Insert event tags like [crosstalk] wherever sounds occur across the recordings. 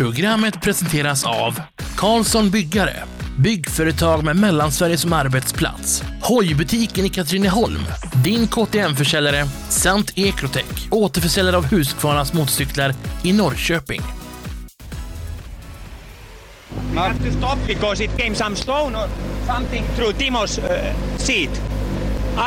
Programmet presenteras av Karlsson Byggare, byggföretag med Mellansverige som arbetsplats. Hojbutiken i Katrineholm, din KTM-försäljare samt Ekrotech, återförsäljare av Husqvarnas motorcyklar i Norrköping. We have to stop because it came some stone or something through Timo's uh, seat,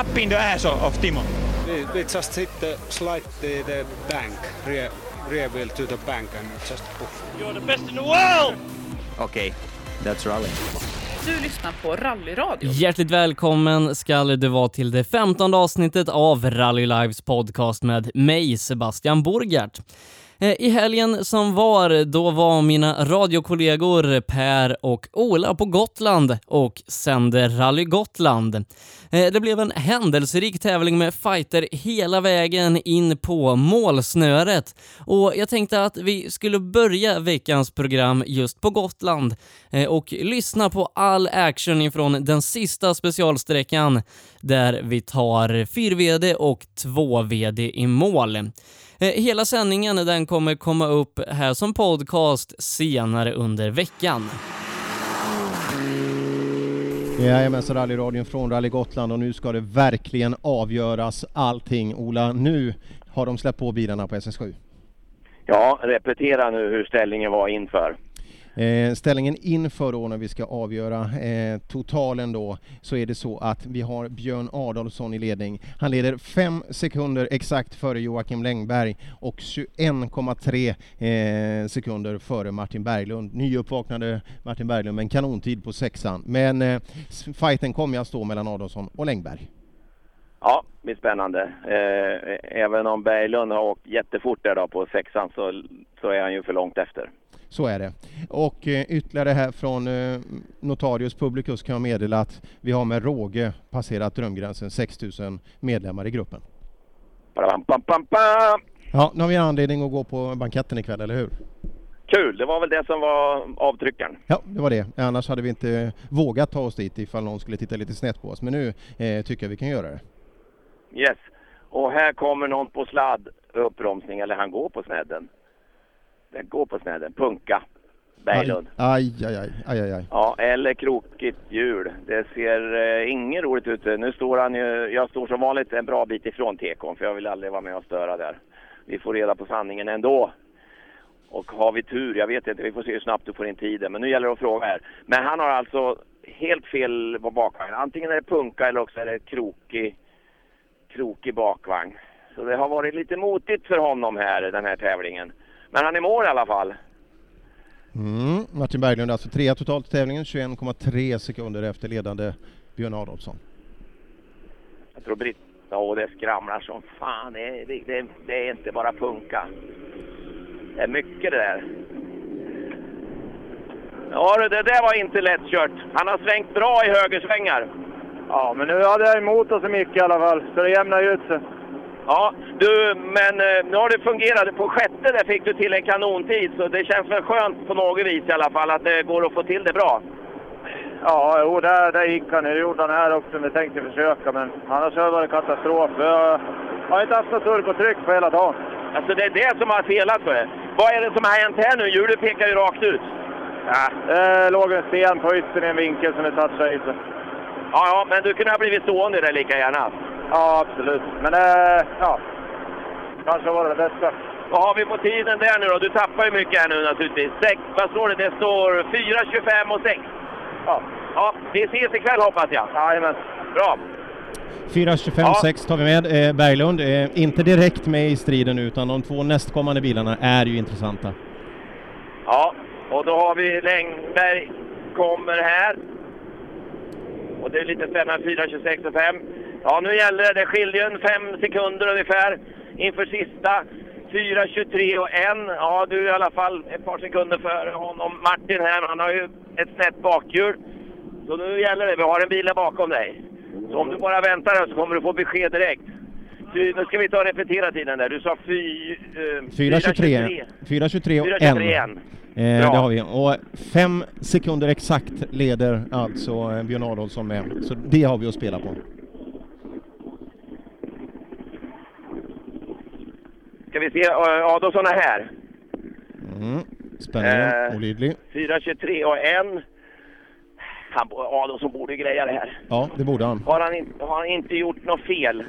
up in the ass of, of Timo. We, we just hit the slide the, the bank, rear, rear wheel to the bank and just poof. You're the best in the world! Okay, that's rally. Du lyssnar på Rallyradio. Hjärtligt välkommen ska du vara till det femtonde avsnittet av Rally Lives podcast med mig, Sebastian Borgart. Eh, I helgen som var, då var mina radiokollegor Per och Ola på Gotland och sände Rally Gotland. Eh, det blev en händelserik tävling med fighter hela vägen in på målsnöret och jag tänkte att vi skulle börja veckans program just på Gotland eh, och lyssna på all action ifrån den sista specialsträckan där vi tar 4VD och 2VD i mål. Eh, Hela sändningen den kommer komma upp här som podcast senare under veckan. Jajamensan, rallyradion från Rally Gotland och nu ska det verkligen avgöras allting. Ola, nu har de släppt på bilarna på SS7. Ja, repetera nu hur ställningen var inför. Eh, ställningen inför då när vi ska avgöra eh, totalen då så är det så att vi har Björn Adolfsson i ledning. Han leder fem sekunder exakt före Joakim Längberg och 21,3 eh, sekunder före Martin Berglund. Nyuppvaknade Martin Berglund med en kanontid på sexan. Men eh, fighten kommer att stå mellan Adolfsson och Längberg. Ja, det blir spännande. Eh, även om Berglund har åkt jättefort där då på sexan så, så är han ju för långt efter. Så är det. Och eh, ytterligare här från eh, Notarius Publicus kan jag meddela att vi har med råge passerat drömgränsen 6000 medlemmar i gruppen. Ja, nu har vi anledning att gå på banketten ikväll, eller hur? Kul, det var väl det som var avtryckaren. Ja, det var det. Annars hade vi inte vågat ta oss dit ifall någon skulle titta lite snett på oss. Men nu eh, tycker jag vi kan göra det. Yes. Och här kommer någon på sladd, uppbromsning, eller han går på snedden. Den går på snedden, punka. Berglund. Aj, aj, aj, aj, aj, aj. Ja, eller krokigt hjul. Det ser eh, inget roligt ut. Nu står han ju, jag står som vanligt en bra bit ifrån tekon för jag vill aldrig vara med och störa där. Vi får reda på sanningen ändå. Och har vi tur, jag vet inte, vi får se hur snabbt du får in tiden. Men nu gäller det att fråga här. Men han har alltså helt fel på bakvagnen. Antingen är det punka eller också är det krokig, krokig bakvagn. Så det har varit lite motigt för honom här, den här tävlingen. Men han är mål i alla fall. Mm. Martin Berglund alltså trea totalt i tävlingen, 21,3 sekunder efter ledande Björn Adolfsson. Jag tror Britt... Åh, det skramlar som fan. Det är, det, det är inte bara punka. Det är mycket det där. Ja, det där var inte lättkört. Han har svängt bra i högersvängar. Ja, men nu hade jag emot oss så mycket i alla fall, så det jämnar ju ut sig. Ja, du, men eh, nu har det fungerat. På sjätte där fick du till en kanontid, så det känns väl skönt på något vis i alla fall att det går att få till det bra. Ja, jo, där, där gick han. Det gjorde han här också, vi tänkte försöka, men annars har det varit katastrof. Jag har inte haft något turbo tryck på hela dagen. Alltså det är det som har felat för er. Vad är det som har hänt här nu? Hjulet pekar ju rakt ut. Ja, det låg en sten på yttern i en vinkel som det touchade i sig. Ja, ja, men du kunde ha blivit stående där lika gärna. Ja, absolut. Men eh, ja, kanske var det bästa. Vad har vi på tiden där nu då? Du tappar ju mycket här nu naturligtvis. Sex, vad står det? Det står 4.25 och 6. Ja. Ja, vi ses ikväll hoppas jag. Jajamän. Bra. 4.25,6 tar vi med. Eh, Berglund är inte direkt med i striden utan de två nästkommande bilarna är ju intressanta. Ja, och då har vi Längberg kommer här. Och det är lite spännande, 4.26 och 5. Ja, nu gäller det. Det skiljer ju en fem sekunder ungefär inför sista. 4.23 och 1. Ja, du är i alla fall ett par sekunder före honom. Martin här, han har ju ett snett bakhjul. Så nu gäller det. Vi har en bil där bakom dig. Så om du bara väntar här så kommer du få besked direkt. Du, nu ska vi ta och repetera tiden där. Du sa fy, eh, 4.23 4.23 och 1. 4.23. Eh, det har vi. Och fem sekunder exakt leder alltså eh, Björn Adolfsson med. Så det har vi att spela på. Ska vi se, uh, Adolfsson är här. Mm. Spänningen Eh. olidlig. 4.23 och en. Han, Adolfsson borde greja det här. Ja, det borde han. Har han, in, har han inte gjort något fel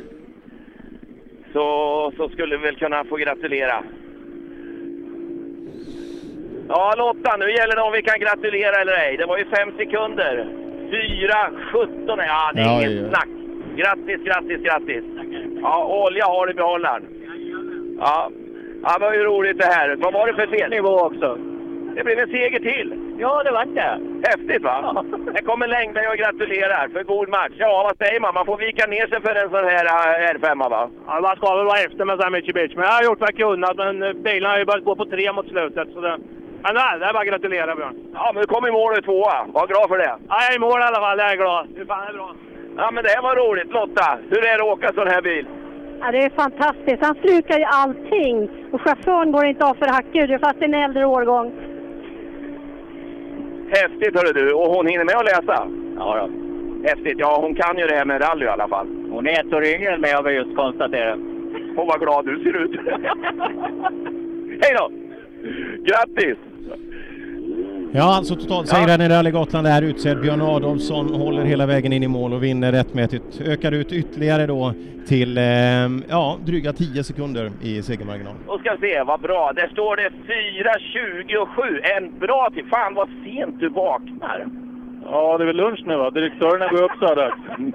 så, så skulle vi väl kunna få gratulera. Ja, Lotta, nu gäller det om vi kan gratulera eller ej. Det var ju fem sekunder. 4.17. Ja, det är Ja, inget ja. snack. Grattis, grattis, grattis. Ja, olja har du i behållaren. Ja. ja, det var ju roligt det här. Vad var det för fel? Nivå också. Det blev en seger till. Ja, det var det. Häftigt va? Här kommer Längberg och gratulerar för god match. Ja, vad säger man? Man får vika ner sig för en sån här äh, R5 va? Ja, man ska väl vara efter med sån här Mitsubishi, men jag har gjort vad jag kunnat. Men eh, bilen har ju börjat gå på tre mot slutet. Så det... Men nej, det är bara att gratulera Björn. Ja, men du kom i mål och tvåa. Var glad för det. Ja, jag är i mål i alla fall, jag är glad. Hur fan är det bra? Ja, men det här var roligt. Lotta, hur är det att åka sån här bil? Ja, det är fantastiskt. Han slukar ju allting. Och chauffören går inte av för hackljud, fast det är en äldre årgång. Häftigt hörru du. Och hon hinner med att läsa? Ja, då. Häftigt. Ja, hon kan ju det här med rally i alla fall. Hon är ett år yngre än mig har vi just konstaterat. Och vad glad du ser ut. [laughs] Hej då! Grattis! Ja, alltså totalsegraren i Rally Gotland är utsedd. Björn Adolfsson håller hela vägen in i mål och vinner rättmätigt. Ökar ut ytterligare då till eh, ja, dryga 10 sekunder i segermarginal. Då ska se, vad bra. Där står det 4.27. En bra tid. Fan vad sent du vaknar. Ja, det är väl lunch nu va? Direktörerna går upp så här dags. [laughs]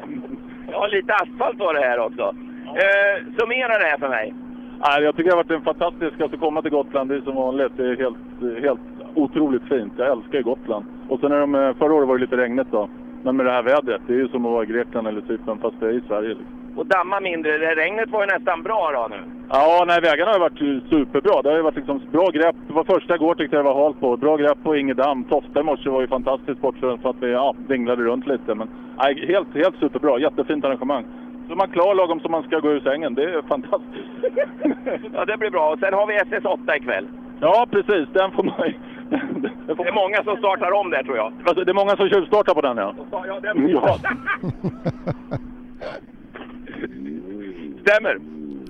Ja, lite asfalt var det här också. Eh, summera det här för mig. Nej, jag tycker det har varit en fantastisk att komma till Gotland. Det är som vanligt. Det är helt, helt otroligt fint. Jag älskar ju Gotland. Och sen är de, eh, förra året var det lite regnigt då. Men med det här vädret, det är ju som att vara i Grekland eller Cypern fast det är i Sverige. Liksom. Och damma mindre. Det regnet var ju nästan bra då nu. Ja, nej, vägarna har varit superbra. Det har varit liksom bra grepp. Det var första igår tyckte jag det var halt på. Bra grepp på inget damm. Tofta i morse var ju fantastiskt bortsett för att det ja, dinglade runt lite. Men nej, helt, helt superbra. Jättefint arrangemang. Så man klar lagom som man ska gå ur sängen. Det är fantastiskt. [laughs] Ja, det blir bra. Och sen har vi SS8 ikväll. Ja, precis. Den får man Det är många som startar om där tror jag. Alltså, det är många som tjuvstartar på den ja. Ja. Ja. [laughs] Stämmer.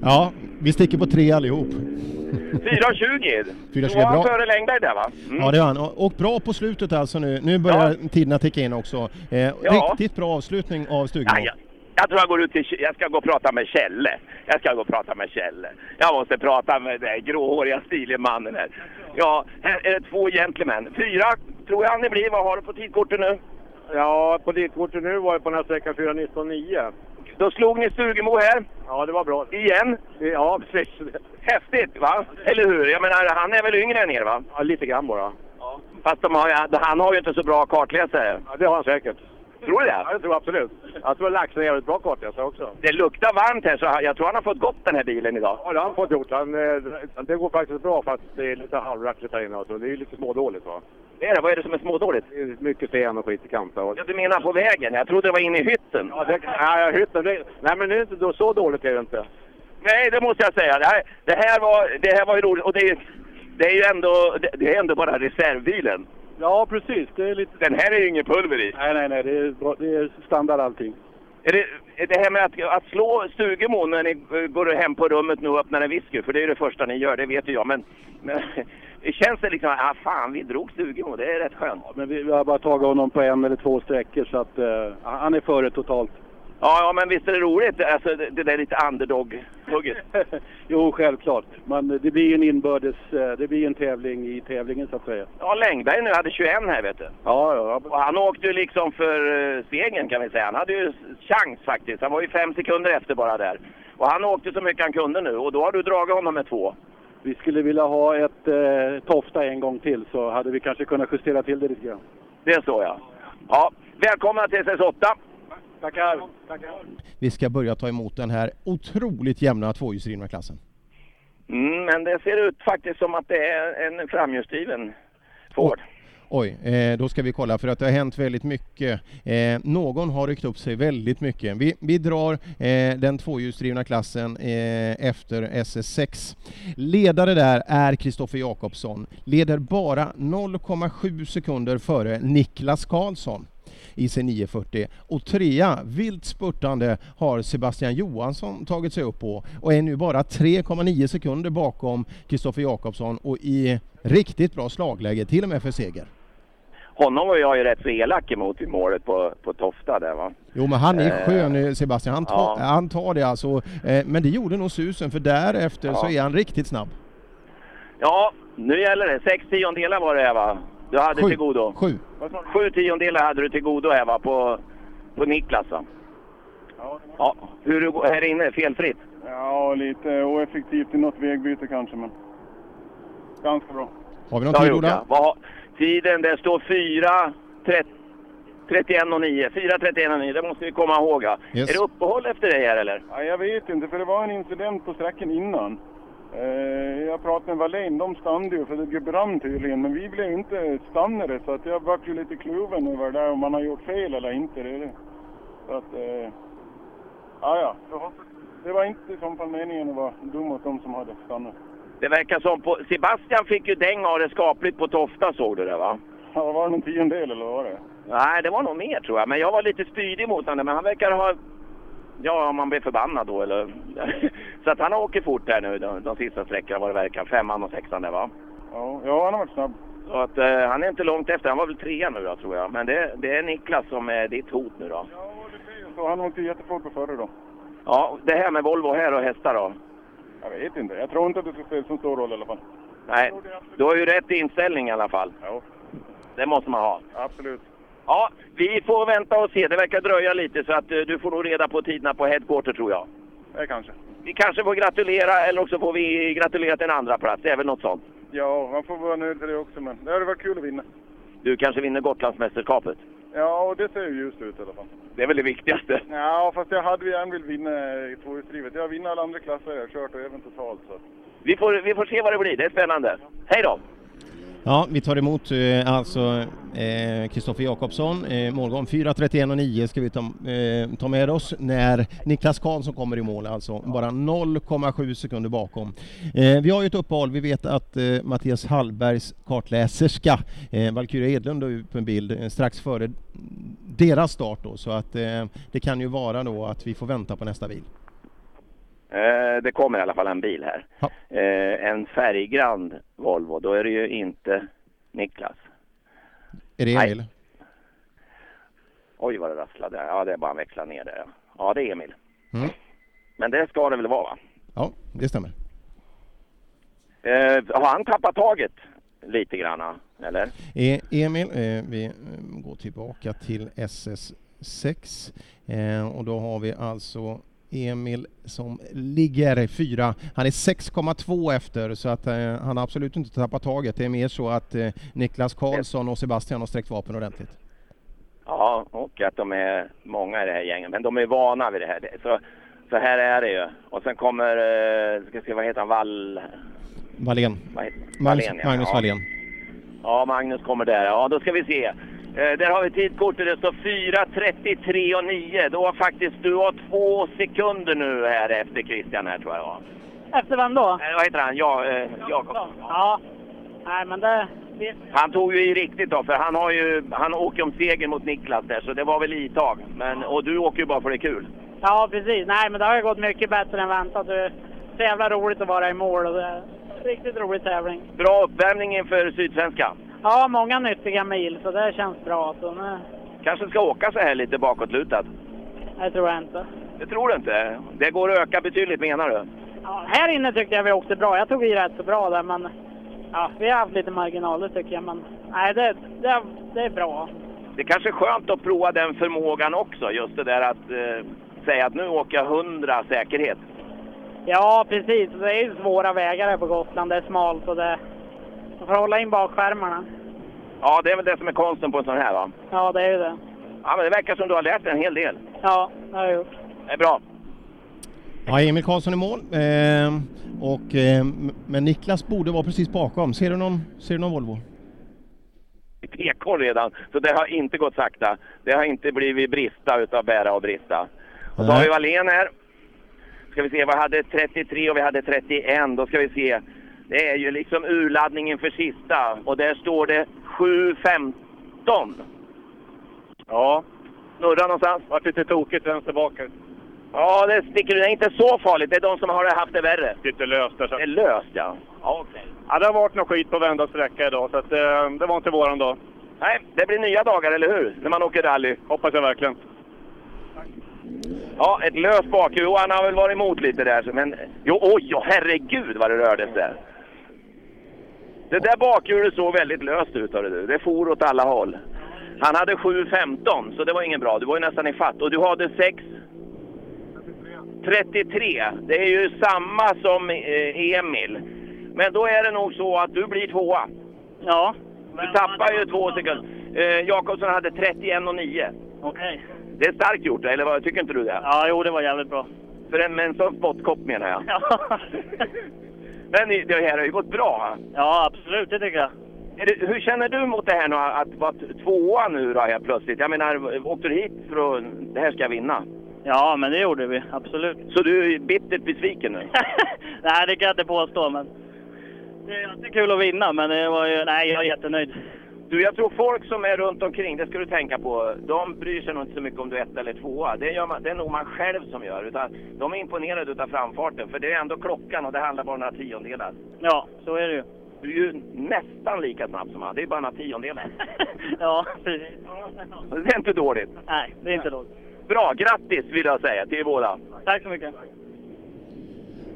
Ja, vi sticker på tre allihop. 4.20. 4.20 Då var han bra. före Längberg där va? Mm. Ja, det var han. Och- Och bra på slutet alltså nu. Nu börjar tiderna ticka in också. Eh, Ja. Riktigt bra avslutning av Stugemo. Ja, jag, tror jag går ut till... Jag ska gå och prata med Kjelle. Jag ska gå och prata med Kjelle. Jag måste prata med den gråhåriga stilige mannen här. Ja, här är det två gentlemän. Fyra tror jag ni blir. Vad har du på tidkortet nu? Ja, på kort nu var jag på den här sträckan 4.19,9. Då slog ni Stugemo här. Ja, det var bra. Igen. Ja, precis. Häftigt va? Eller hur? Jag menar, han är väl yngre än er va? Ja, lite grann bara. Fast de har, han har ju inte så bra kartläsare. Ja, det har han säkert. Tror du det? Ja, det tror jag absolut. Jag tror Laxen är jävligt bra kartläsare också. Det luktar varmt här så jag tror han har fått gott den här bilen idag. Ja, det har han fått gjort. Han, eh, det går faktiskt bra fast det är lite halvrackligt här inne. Alltså. Det är lite smådåligt va. Det är det. Vad är det som är smådåligt? Det är mycket sten och skit i kanter. Och... Ja, du menar på vägen? Jag trodde det var inne i hytten. Ja, det, nej, hytten, det, nej, men det är inte då, så dåligt är det inte. Nej, det måste jag säga. Det här, det här, var, det här var ju roligt. Och det, är- det är ju ändå, det, det är ändå bara reservbilen. Ja, precis. Det är lite... Den här är ju ingen pulver i. Nej, nej, nej. Det är, bra- det är standard allting. Är det, är det här med att, att slå Stugemo när ni går hem på rummet nu och öppnar en whisky, för det är det första ni gör, det vet ju jag. Men, men det [laughs] känns det liksom, ah fan vi drog Stugemo, det är rätt skönt. Men vi, vi har bara tagit honom på en eller två sträckor så att eh, han är före totalt. Ja, ja, men visst är det roligt, alltså det, det där lite underdog-hugget. [laughs] jo, självklart. Men det blir ju en inbördes, eh, det blir en tävling i tävlingen så att säga. Ja, Längberg nu hade 21 här vet du. Ja, ja. Och han åkte ju liksom för uh, segern kan vi säga. Han hade ju chans faktiskt. Han var ju fem sekunder efter bara där. Och han åkte så mycket han kunde nu och då har du dragit honom med två. Vi skulle vilja ha ett eh, Tofta en gång till så hade vi kanske kunnat justera till det lite grann. Det är så ja. Ja, välkomna till SS8. Tackar. Tackar. Vi ska börja ta emot den här otroligt jämna tvåhjulsdrivna klassen. Mm, men det ser ut faktiskt som att det är en framhjulsdriven Ford. Oj, eh, då ska vi kolla för att det har hänt väldigt mycket. Eh, någon har ryckt upp sig väldigt mycket. Vi, vi drar eh, den tvåhjulsdrivna klassen efter SS6. Ledare där är Kristoffer Jakobsson, leder bara 0,7 sekunder före Niklas Karlsson. I sin 940. Och trea, vilt spurtande, har Sebastian Johansson tagit sig upp på och är nu bara 3,9 sekunder bakom Kristoffer Jakobsson och i riktigt bra slagläge, till och med för seger. Honom var jag ju rätt så elak emot i målet på, på Tofta där va. Jo men han är Eh, skön eh, Sebastian, han, tar, ja. han tar det alltså. Eh, Men det gjorde nog susen för därefter så Ja. är han riktigt snabb. Ja, nu gäller det. Sex tiondelar var det va? Du hade Sju. till godo? Sju. Sju tiondelar hade du till godo här va? På, på Niklas va? Ja. Hur du går här inne, felfritt? Ja, lite oeffektivt i något vägbyte kanske, men ganska bra. Har vi någon Ja, tid Ola? ja. Tiden, det står 4, 31 och 9. 4, 31 och 9, det måste vi komma ihåg. Ja. Yes. Är det uppehåll efter det här eller? Ja, jag vet inte, för det var en incident på sträckan innan. Eh, jag pratade med Wallén, de stannade ju för det brann tydligen, men vi blev inte stannade så att jag vart ju lite kluven över det där om man har gjort fel eller inte. Det det. Så att, eh, ja, ja. Så, det var inte så fall meningen att vara dum mot de som hade stannat. Det verkar som på... Sebastian fick ju däng av det skapligt på Tofta såg du det va? Ja, var det en tiondel eller vad var det? Nej, det var nog mer tror jag. Men jag var lite spydig mot honom. Men han verkar ha... Ja, om man blir förbannad då eller... [laughs] Så att han åker fort här nu de, de sista sträckorna vad det verkar. Femman och sexan där va? Ja, ja han har varit snabb. Så att eh, han är inte långt efter. Han var väl trea nu då tror jag. Men det, det är Niklas som är ditt hot nu då. Så han åkte jättefort på förra då. Ja, det här med Volvo här och hästar då? Jag vet inte. Jag tror inte att det ska spela så stor roll i alla fall. Nej, du har ju rätt inställning i alla fall. Ja. Det måste man ha. Absolut. Ja, vi får vänta och se. Det verkar dröja lite så att eh, du får nog reda på tiderna på headquarter tror jag. Det kanske. Vi kanske får gratulera eller också får vi gratulera till en andra plats. Det är väl något sånt. Ja, man får vara nöjd för det också, men det hade varit kul att vinna. Du kanske vinner Gotlandsmästerskapet. Ja, och det ser ju ljust ut i alla fall. Det är väl det viktigaste. Ja, fast jag hade ju gärna vill vinna i tvåhjulsdrivet. Jag vinner alla andra klasser jag har kört och även totalt. Så. Vi får, vi får se vad det blir. Det är spännande. Hej då! Ja, vi tar emot eh, alltså eh, Kristoffer Jakobsson, eh, målgång 4.31 och 9 ska vi ta, eh, ta med oss när Niklas Karlsson kommer i mål, alltså bara 0,7 sekunder bakom. Eh, vi har ju ett uppehåll, vi vet att eh, Mattias Hallbergs kartläserska eh, Valkyria Edlund är ut på en bild eh, strax före deras start då, så att eh, det kan ju vara då att vi får vänta på nästa bil. Eh, det kommer i alla fall en bil här. Eh, en färggrann Volvo. Då är det ju inte Niklas. Är det Nej. Emil? Oj vad det rasslade. Ja, det är bara att växla ner det. Ja, det är Emil. Mm. Men det ska det väl vara va? Ja, det stämmer. Eh, har han tappat taget lite granna? Eller? E- Emil, eh, vi eh, går tillbaka till SS6 eh, och då har vi alltså Emil som ligger fyra. Han är 6,2 efter så att eh, han har absolut inte tappat taget. Det är mer så att eh, Niklas Karlsson och Sebastian har sträckt vapen ordentligt. Ja, och att de är många i det här gänget. Men de är vana vid det här. Så, så här är det ju. Och sen kommer, eh, ska se vad heter han, Wall... Wallén. Magnus, Wallén, ja. Magnus ja. Wallén. Ja, Magnus kommer där. Ja, då ska vi se. Eh, där har vi tidkortet. Det står 4.33 och 9. Då har faktiskt du har två sekunder nu här efter Christian här tror jag. Efter vem då? Eh, vad heter han? Ja, eh, Jakob. Ja. Nej, men det... Han tog ju i riktigt då, för han, har ju, han åker om seger mot Niklas där, så det var väl i tag. Men, och du åker ju bara för det är kul. Ja, precis. Nej, men det har ju gått mycket bättre än väntat. Det är så jävla roligt att vara i mål och det är riktigt rolig tävling. Bra uppvärmning inför Sydsvenska. Ja, många nyttiga mil, så det känns bra. Så nu, Kanske ska åka så här lite bakåtlutad. det tror jag inte. Det tror du inte? Det går att öka betydligt menar du? Ja, här inne tyckte jag vi åkte bra. Jag tog i rätt så bra där, men ja, vi har haft lite marginaler tycker jag. Men nej, det, det, det är bra. Det kanske är skönt att prova den förmågan också, just det där att eh, säga att nu åker jag 100 säkerhet. Ja, precis. Det är ju svåra vägar här på Gotland. Det är smalt och det... Man får hålla in bakskärmarna. Ja, det är väl det som är konsten på en sån här va? Ja, det är ju det. Ja, men det verkar som du har lärt dig en hel del. Ja, det har jag gjort. Det är bra. Ja, Emil Karlsson i mål. Eh, och, eh, men Niklas borde vara precis bakom. Ser du någon, ser du någon Volvo? i PK redan, så det har inte gått sakta. Det har inte blivit brista utav bära och brista. Och så har vi Wallén här. Ska vi se, vi hade 33 och vi hade 31. Då ska vi se. Det är ju liksom urladdningen för sista och där står det 7.15. Ja. Snurra någonstans? Vart lite tokigt vänster bak. Ja, det sticker Det är inte så farligt. Det är de som har haft det värre. Lite löst där. Så. Det är löst, ja. Ja, okej. Ja, det har varit något skit på vända sträcka idag, så att, eh, det var inte våran dag. Nej, det blir nya dagar, eller hur? När man åker rally. Hoppas jag verkligen. Ja, ett löst bakhjul. Han har väl varit emot lite där. Men, jo, oj, oh, herregud vad det rördes där. Det där bakhjulet såg väldigt löst ut, du. Det for åt alla håll. Han hade 7.15, så det var ingen bra. Du var ju nästan i fatt. Och du hade 6... 33. Det är ju samma som eh, Emil. Men då är det nog så att du blir tvåa. Ja. Du tappar ju två sekunder. Eh, Jakobsson hade 31,9. Okej. Det är starkt gjort, eller vad, tycker inte du det? Ja, jo, det var jävligt bra. För en, med en sån spottkopp menar jag. Ja. [laughs] Men det här har ju gått bra. ja, absolut, det tycker jag. Det, hur känner du mot det här nu, att vara tvåa nu då helt plötsligt? Jag menar, åkte du hit för att det här ska jag vinna? Ja, men det gjorde vi. Absolut. Så du är bittert besviken nu? [laughs] nej, det kan jag inte påstå, men det är alltid kul att vinna, men det var ju... Nej, jag är jättenöjd. Du, jag tror folk som är runt omkring, det ska du tänka på, de bryr sig nog inte så mycket om du är ett eller tvåa. Det, gör man, det är nog man själv som gör. Utan de är imponerade av framfarten, för det är ändå klockan och det handlar bara om några tiondelar. Ja, så är det ju. Du är ju nästan lika snabb som han, det är bara några tiondelar. [laughs] ja, precis. Det är inte dåligt. Nej, det är inte dåligt. Bra, grattis vill jag säga till båda. Tack så mycket.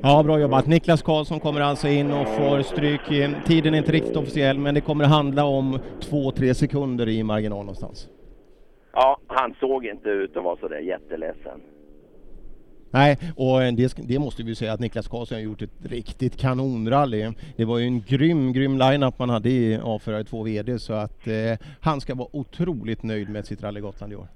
Ja, bra jobbat. Niklas Karlsson kommer alltså in och får stryk. Tiden är inte riktigt officiell, men det kommer handla om två, tre sekunder i marginal någonstans. Ja, han såg inte ut att vara så där jätteledsen. Nej, och det, det, måste vi säga att Niklas Karlsson har gjort ett riktigt kanonrally. Det var ju en grym, grym line-up man hade i A4 2 VD så att eh, han ska vara otroligt nöjd med sitt Rally Gotland i år.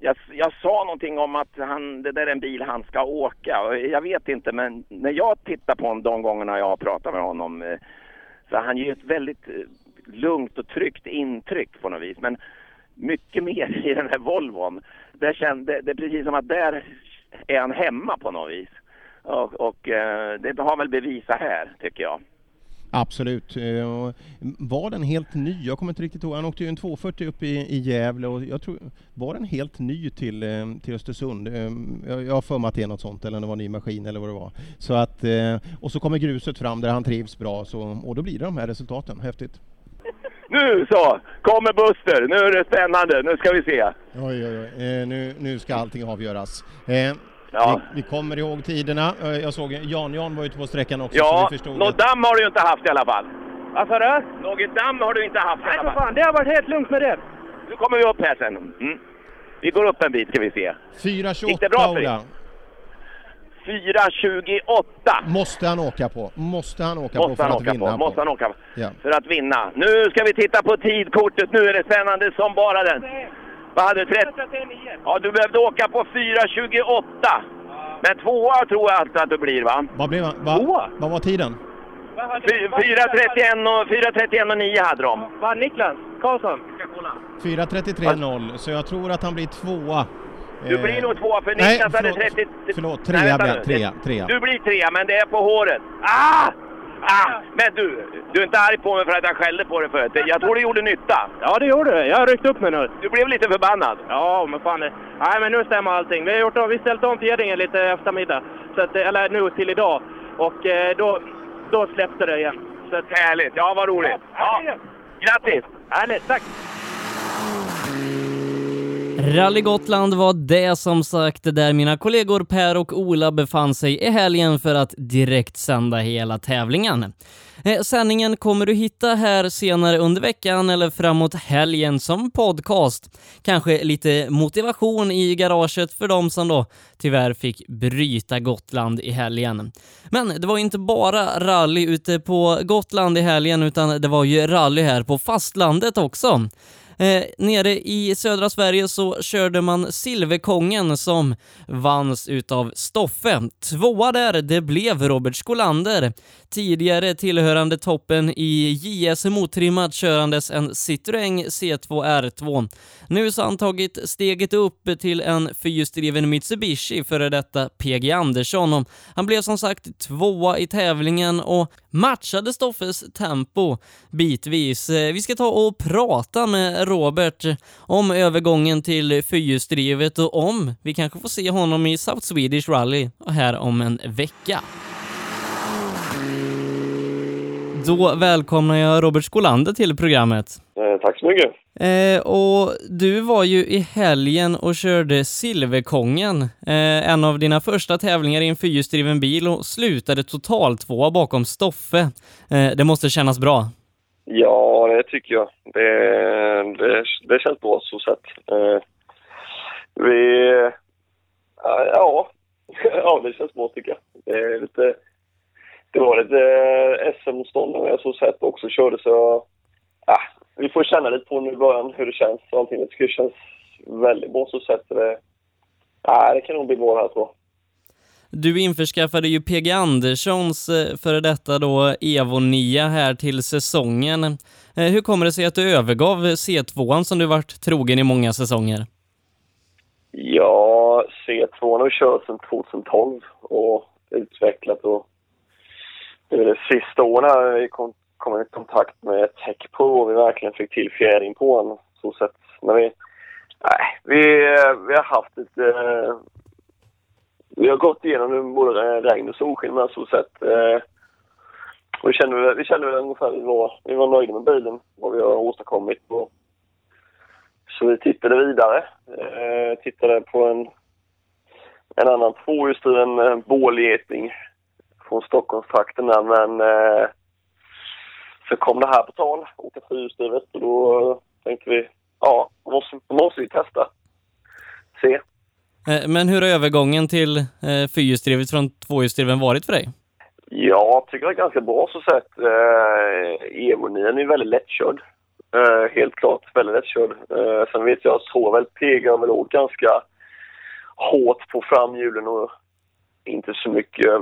Jag, jag, sa någonting om att han, det där är en bil han ska åka. Jag vet inte, men när jag tittar på honom de gångerna jag har pratat med honom eh, så han ger ett väldigt eh, lugnt och tryggt intryck på något vis. Men mycket mer i den här Volvon. Det, kände, det är precis som att där är han hemma på något vis. Och, och eh, det har väl bevisat här, tycker jag. Absolut. Var den helt ny? Jag kommer inte riktigt ihåg. Han åkte ju en 240 upp i, i Gävle och jag tror, var den helt ny till, till Östersund? Jag, jag har för mig att det är något sånt eller det var en ny maskin eller vad det var. Så att, och så kommer gruset fram där han trivs bra så, och då blir det de här resultaten. Häftigt. Nu så! Kommer Buster! Nu är det spännande. Nu ska vi se. Oj, oj, oj. nu, nu ska allting avgöras. Eh, Ja. Vi, vi, kommer ihåg tiderna. Jag såg Jan-Jan var ute på sträckan också. Ja, så vi förstod något damm har du inte haft i alla fall. Vad sa du? Något damm har du inte haft i Nej, alla för fall. fan. Det har varit helt lugnt med det. Nu kommer vi upp här sen. Mm. Vi går upp en bit ska vi se. 4.28 Gick det bra för dig? Ola. 4.28. Måste han åka på. Måste han åka Måste på för han att åka vinna på. Måste han åka på. Ja. För att vinna. Nu ska vi titta på tidkortet. Nu är det spännande som bara den. Vad hade du? 30? Ja, du behövde åka på 4.28. Men tvåa tror jag att, att du blir va? Vad, blev, han- va, vad var tiden? Fy- 4.31 och, 4.31 och 9 hade de. Vad Niklas Karlsson? 4.33.0, så jag tror att han blir tvåa. Du blir nog tvåa för nej, Niklas hade förlåt, 30... Förlåt, Nej, trea jag. Trea, trea. Du blir trea, men det är på håret. Ah! Ah! Men du, du är inte arg på mig för att jag skällde på dig förut. Jag tror det gjorde nytta. Ja, det gjorde det. Jag har ryckt upp mig nu. Du blev lite förbannad. Ja, men fan. det- Nej, men nu stämmer allting. Vi har gjort om, vi ställt om Geddinge lite eftermiddag. Så att, eller nu till idag. Och eh, då, då släppte det igen. Så att, Härligt. Ja, vad roligt. Ja. Grattis! Härligt, tack! Rally Gotland var det som sagt där mina kollegor Per och Ola befann sig i helgen för att direkt sända hela tävlingen. Eh, sändningen kommer du hitta här senare under veckan eller framåt helgen som podcast. Kanske lite motivation i garaget för de som då tyvärr fick bryta Gotland i helgen. Men det var inte bara rally ute på Gotland i helgen utan det var ju rally här på fastlandet också. Eh, nere i södra Sverige så körde man Silverkongen som vanns utav Stoffe. Tvåa där, det blev Robert Skolander. Tidigare tillhörande toppen i JS, otrimmat körandes en Citroën C2 R2. Nu så har han tagit steget upp till en fyrhjulsdriven Mitsubishi före detta PG Andersson och han blev som sagt tvåa i tävlingen och matchade Stoffes tempo bitvis. Eh, vi ska ta och prata med Robert om övergången till fyrhjulsdrivet och om vi kanske får se honom i South Swedish Rally här om en vecka. Då välkomnar jag Robert Skolander till programmet. Eh, Eh, tack så mycket. Eh, och du var ju i helgen och körde Silverkongen, eh, en av dina första tävlingar i en fyrhjulsdriven bil och slutade total tvåa bakom Stoffe. Eh, det måste kännas bra. Ja, det tycker jag. Det, det, det känns bra så sett. Eh, vi... Ja, ja. [laughs] ja, det känns bra tycker jag. Det är lite... Det var lite eh, SM-motståndare så sett också körde så... Vi känna lite på nu i början hur det känns och allting. Jag tycker det känns väldigt bra så sett. Det, ja, det kan nog bli bra här tror jag. Du införskaffade ju PG Anderssons eh, före detta då Evo 9 här till säsongen. Eh, hur kommer det sig att du övergav C2 som du varit trogen i många säsonger? Ja, C2 har kört sedan 2012 och utvecklat och det är det sista åren här vi kom, i kontakt med Tech Pro och vi verkligen fick till fjädring på den. Så sätt. Men vi, nej, vi, vi har haft lite... eh, Vi har gått igenom både regn och solsken med så sätt. eh, Och vi kände, väl- vi kände väl ungefär att vi var, vi var nöjda med bilen, vad vi har åstadkommit. Och, så vi tittade vidare. Eh, tittade på en, en annan tvåhjulsdriven eh, bålgeting från Stockholmstrakten där, men eh, så kom det här på tal, åka fyrhjulsdrivet och då tänkte vi, ja, måste, måste vi testa. Se. Eh, Men hur har övergången till eh, fyrhjulsdrivet från tvåhjulsdriven varit för dig? Jag tycker det är ganska bra så sett. Eh, Evo 9 är väldigt lättkörd. Eh, helt klart väldigt lättkörd. Eh, sen vet jag att såväl PG väl åkt ganska hårt på framhjulen och inte så mycket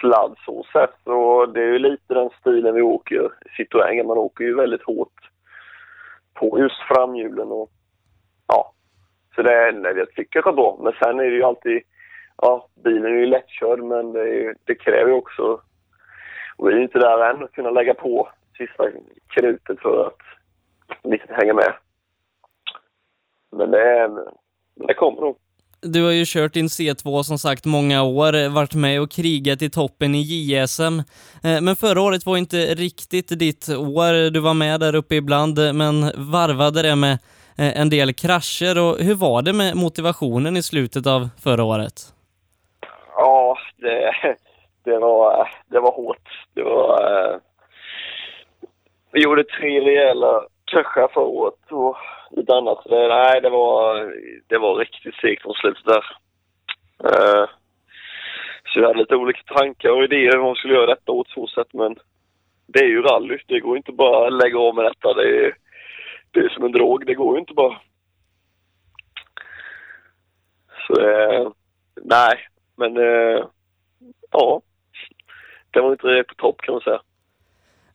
sladd så sett. Och det är ju lite den stilen vi åker i Citroën. Man åker ju väldigt hårt på just framhjulen och ja. Så det, är- nej, jag tycker det är bra. Men sen är det ju alltid ja, bilen är ju lättkörd men det, är, ju- det kräver ju också, och vi är inte där än, att kunna lägga på sista krutet för att liksom hänga med. Men det, är- det kommer nog. Du har ju kört din C2 som sagt många år, eh, varit med och krigat i toppen i JSM. Eh, men förra året var inte riktigt ditt år. Du var med där uppe ibland, eh, men varvade det med en del krascher. Och hur var det med motivationen i slutet av förra året? Ja, det, det, var, det var hårt. Det var... Vi gjorde tre rejäla krascher förra året och lite annat. Så Det, nej, det var, det var riktigt segt från slutet där. Uh, Så vi hade lite olika tankar och idéer hur man skulle göra detta åt så sätt, men det är ju rally. Det går inte bara att lägga av med detta. Det är, det är som en drog. Det går ju inte bara. Så uh, nej, men uh, ja. Det var inte på topp kan man säga.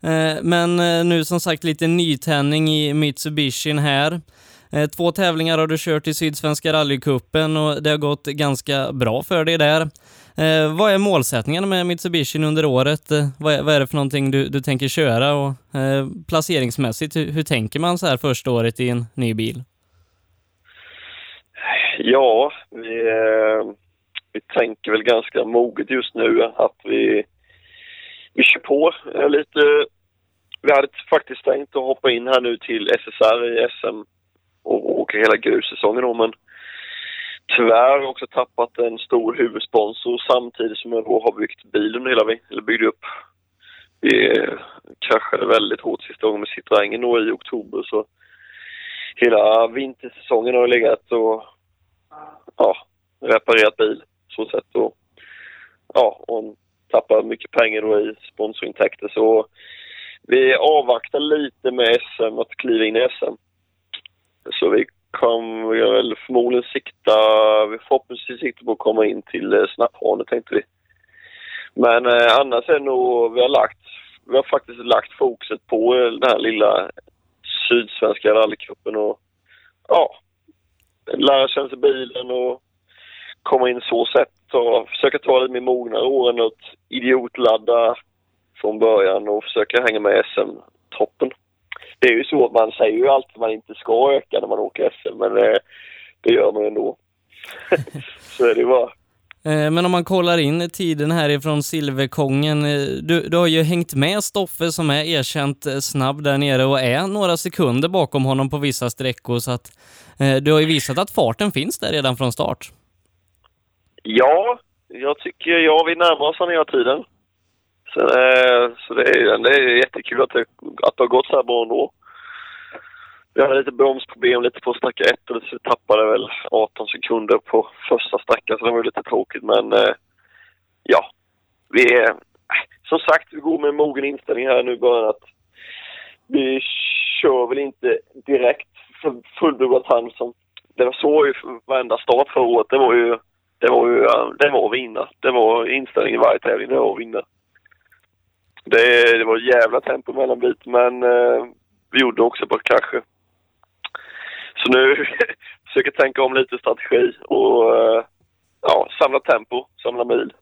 Eh, men eh, nu som sagt lite nytändning i Mitsubishin här. Eh, två tävlingar har du kört i Sydsvenska rallycupen och det har gått ganska bra för dig där. Vad är målsättningen med Mitsubishi under året? Vad, är, vad är det för någonting du, du tänker köra och placeringsmässigt, hur, hur tänker man så här första året i en ny bil? Ja, vi, vi tänker väl ganska moget just nu att vi, vi kör på lite. Vi hade faktiskt tänkt att hoppa in här nu till SSR i SM och åka hela grussäsongen då, men tyvärr också tappat en stor huvudsponsor samtidigt som jag då har byggt bilen hela vi, eller byggde upp. Vi eh, kraschade väldigt hårt sista gången med Citroën då i oktober så hela vintersäsongen har legat och ja, reparerat bil så sätt. och ja, och tappar mycket pengar då i sponsorintäkter så vi avvaktar lite med SM, att kliva in i SM. Så vi kommer väl förmodligen sikta, vi förhoppningsvis sikta på att komma in till Snapphane tänkte vi. Men eh, annars är nog, vi har lagt, vi har faktiskt lagt fokuset på den här lilla sydsvenska rallycupen och ja, lära känna sig bilen och komma in så sätt och försöka ta lite mer mognare åren och idiotladda från början och försöka hänga med i SM-toppen. Det är ju så att man säger ju alltid att man inte ska öka när man åker SM, men det, det gör man ju ändå. [laughs] så är det ju bara. Eh, men om man kollar in tiden härifrån Silverkongen, eh, du, du har ju hängt med Stoffe som är erkänt snabb där nere och är några sekunder bakom honom på vissa sträckor så att du har ju visat att farten finns där redan från start. Ja, jag tycker ja, vi närmar oss den hela tiden. Så, eh, så det, är, det är jättekul att det, att det har gått så här bra ändå. Vi hade lite bromsproblem lite på sträcka ett och så vi tappade väl 18 sekunder på första sträckan så det var ju lite tråkigt men eh, ja. Vi är, som sagt, vi går med en mogen inställning här nu bara att vi kör väl inte direkt fullbordat hand som det var så ju varenda start förra året. Det var ju, det var ju, det var att vinna. Det var inställningen i varje tävling, det var att vinna. Det, det var ett jävla tempo mellanbit men eh, vi gjorde också på kanske. Så nu [laughs] försöker tänka om lite strategi och eh, ja, samla tempo, samla mil.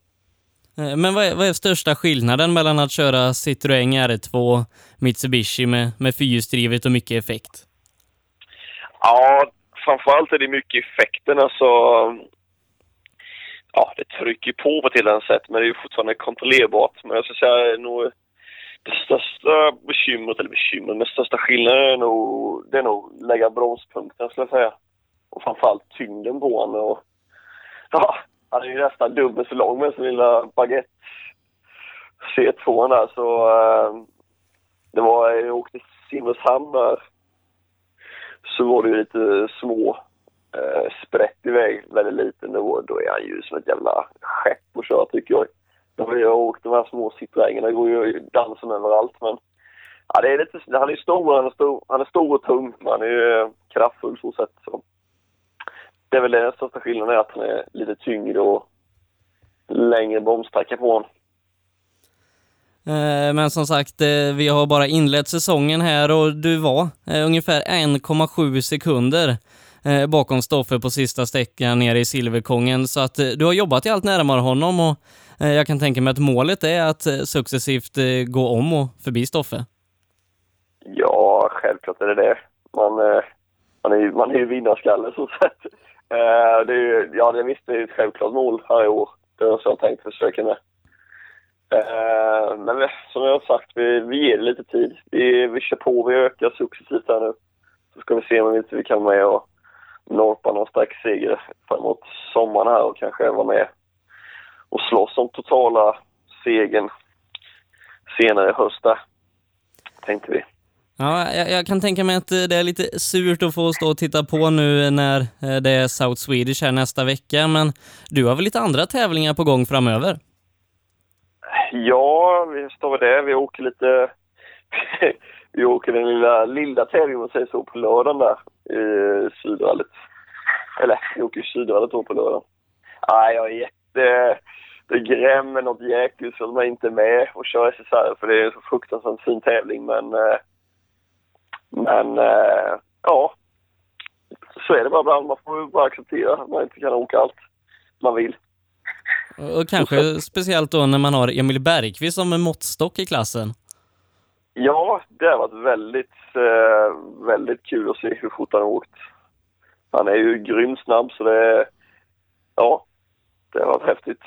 Eh, Men vad är, vad är största skillnaden mellan att köra Citroën R2 Mitsubishi med, med fyrhjulsdrivet och mycket effekt? Ja, framförallt är det mycket effekten. Alltså, rycker på på ett helt annat sätt, men det är ju fortfarande kontrollerbart. Men jag skulle säga nog det största bekymret, eller bekymret, men största skillnaden är nog, det är nog lägga bromspunkten skulle jag säga. Och framförallt tyngden på honom. Och, ja, han är ju nästan dubbelt så lång med sin lilla baguette C2 där, så äh, det var, jag åkte till Simrishamn där så var det ju lite små eh, sprätt iväg väldigt lite. Då, då är han ju som ett jävla skepp att köra tycker jag. Då har åkt de här små Citroënerna, går ju dansen överallt men ja, det är lite, han är stor, han är stor, han är stor och tung men han är ju eh, kraftfull så sätt. Så. Det är väl den största skillnaden är att han är lite tyngre och längre bromssträcka på honom. Eh, men som sagt, eh, vi har bara inlett säsongen här och du var ungefär 1,7 sekunder Eh, bakom Stoffe på sista sträckan nere i Silverkongen. Så att eh, du har jobbat i allt närmare honom och eh, jag kan tänka mig att målet är att eh, successivt eh, gå om och förbi Stoffe. Ja, självklart är det det. Man, eh, man är ju, man är ju vinnarskalle så sett. Eh, det är ju, ja, det visst det är ett självklart mål här i år. Det har jag tänkt försöka med. Eh, men eh, som jag har sagt, vi, vi ger det lite tid. Vi, vi kör på, vi ökar successivt här nu. Så ska vi se om vi inte vi kan vara med och norpa någon sträckseger framåt sommaren här och kanske vara med och slåss om totala segern senare i höst där, tänkte vi. Ja, jag, jag kan tänka mig att det är lite surt att få stå och titta på nu när eh, det är South Swedish här nästa vecka, men du har väl lite andra tävlingar på gång framöver? Ja, vi står med det. Vi åker lite vi åker den lilla, lilla tävlingen, om man säger så, på lördagen där i Sydrallet. Eller, vi åker Sydrallet då på lördagen. Nej, jag är jätte... Det grämmer något jäkel så de är inte med och kör SSR för det är en så fruktansvärt fin tävling men... eh, Men, eh, ja. Så är det bara ibland. Man får bara acceptera att man inte kan åka allt man vill. Och och kanske speciellt då när man har Emil Bergqvist som en måttstock i klassen. Ja, det har varit väldigt, eh, väldigt kul att se hur fort han har åkt. Han är ju grymt snabb så det är, ja, det har varit häftigt.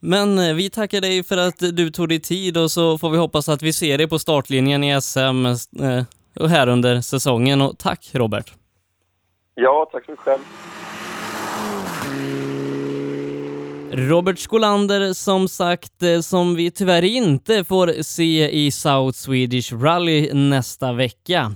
Men eh, vi tackar dig för att du tog dig tid och så får vi hoppas att vi ser dig på startlinjen i SM eh, här under säsongen. Och tack Robert! Ja, tack så mycket själv. Robert Skolander som sagt, eh, som vi tyvärr inte får se i South Swedish Rally nästa vecka.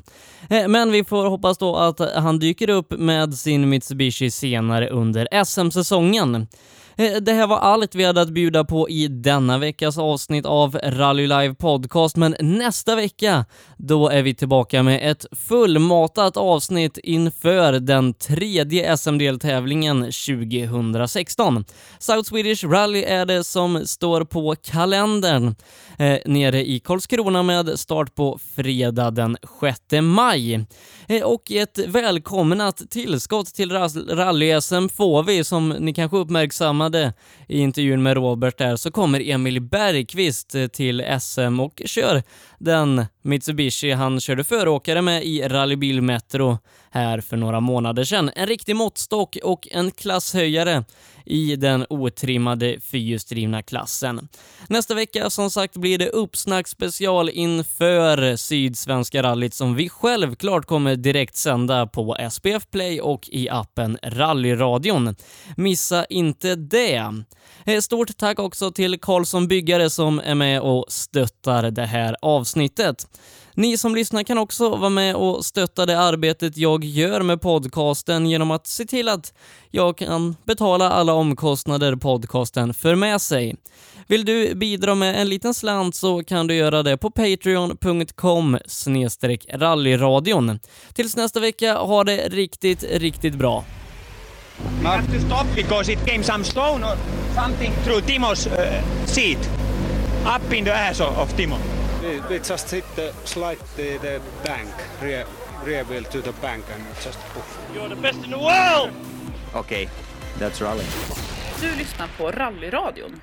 Eh, men vi får hoppas då att han dyker upp med sin Mitsubishi senare under SM-säsongen. Eh, det här var allt vi hade att bjuda på i denna veckas avsnitt av Rally Live Podcast, men nästa vecka, då är vi tillbaka med ett fullmatat avsnitt inför den tredje SM-deltävlingen 2016. South Swedish Rally är det som står på kalendern eh, nere i Karlskrona med start på fredag den 6 maj. Eh, och ett välkomnat tillskott till rally-SM får vi, som ni kanske uppmärksammade i intervjun med Robert där, så kommer Emil Bergqvist eh, till SM och kör den Mitsubishi han körde föråkare med i Rallybil Metro här för några månader sedan. En riktig måttstock och en klasshöjare i den otrimmade fyrhjulsdrivna klassen. Nästa vecka som sagt blir det uppsnack special inför Sydsvenska rallyt som vi självklart kommer direkt sända på SPF Play och i appen Rallyradion. Missa inte det! Eh, stort tack också till Karlsson Byggare som är med och stöttar det här avsnittet. Ni som lyssnar kan också vara med och stötta det arbetet jag gör med podcasten genom att se till att jag kan betala alla omkostnader podcasten för med sig. Vill du bidra med en liten slant så kan du göra det på patreon.com rallyradion. Tills nästa vecka, ha det riktigt, riktigt bra. We have to stop because it came some stone or something through Timo's uh, seat, up in the ass of Timo. We, just hit the slide the, the bank, rear, rear wheel to the bank and just poof. You're the best in the world! Okay, that's rally. Du lyssnar på Rallyradion.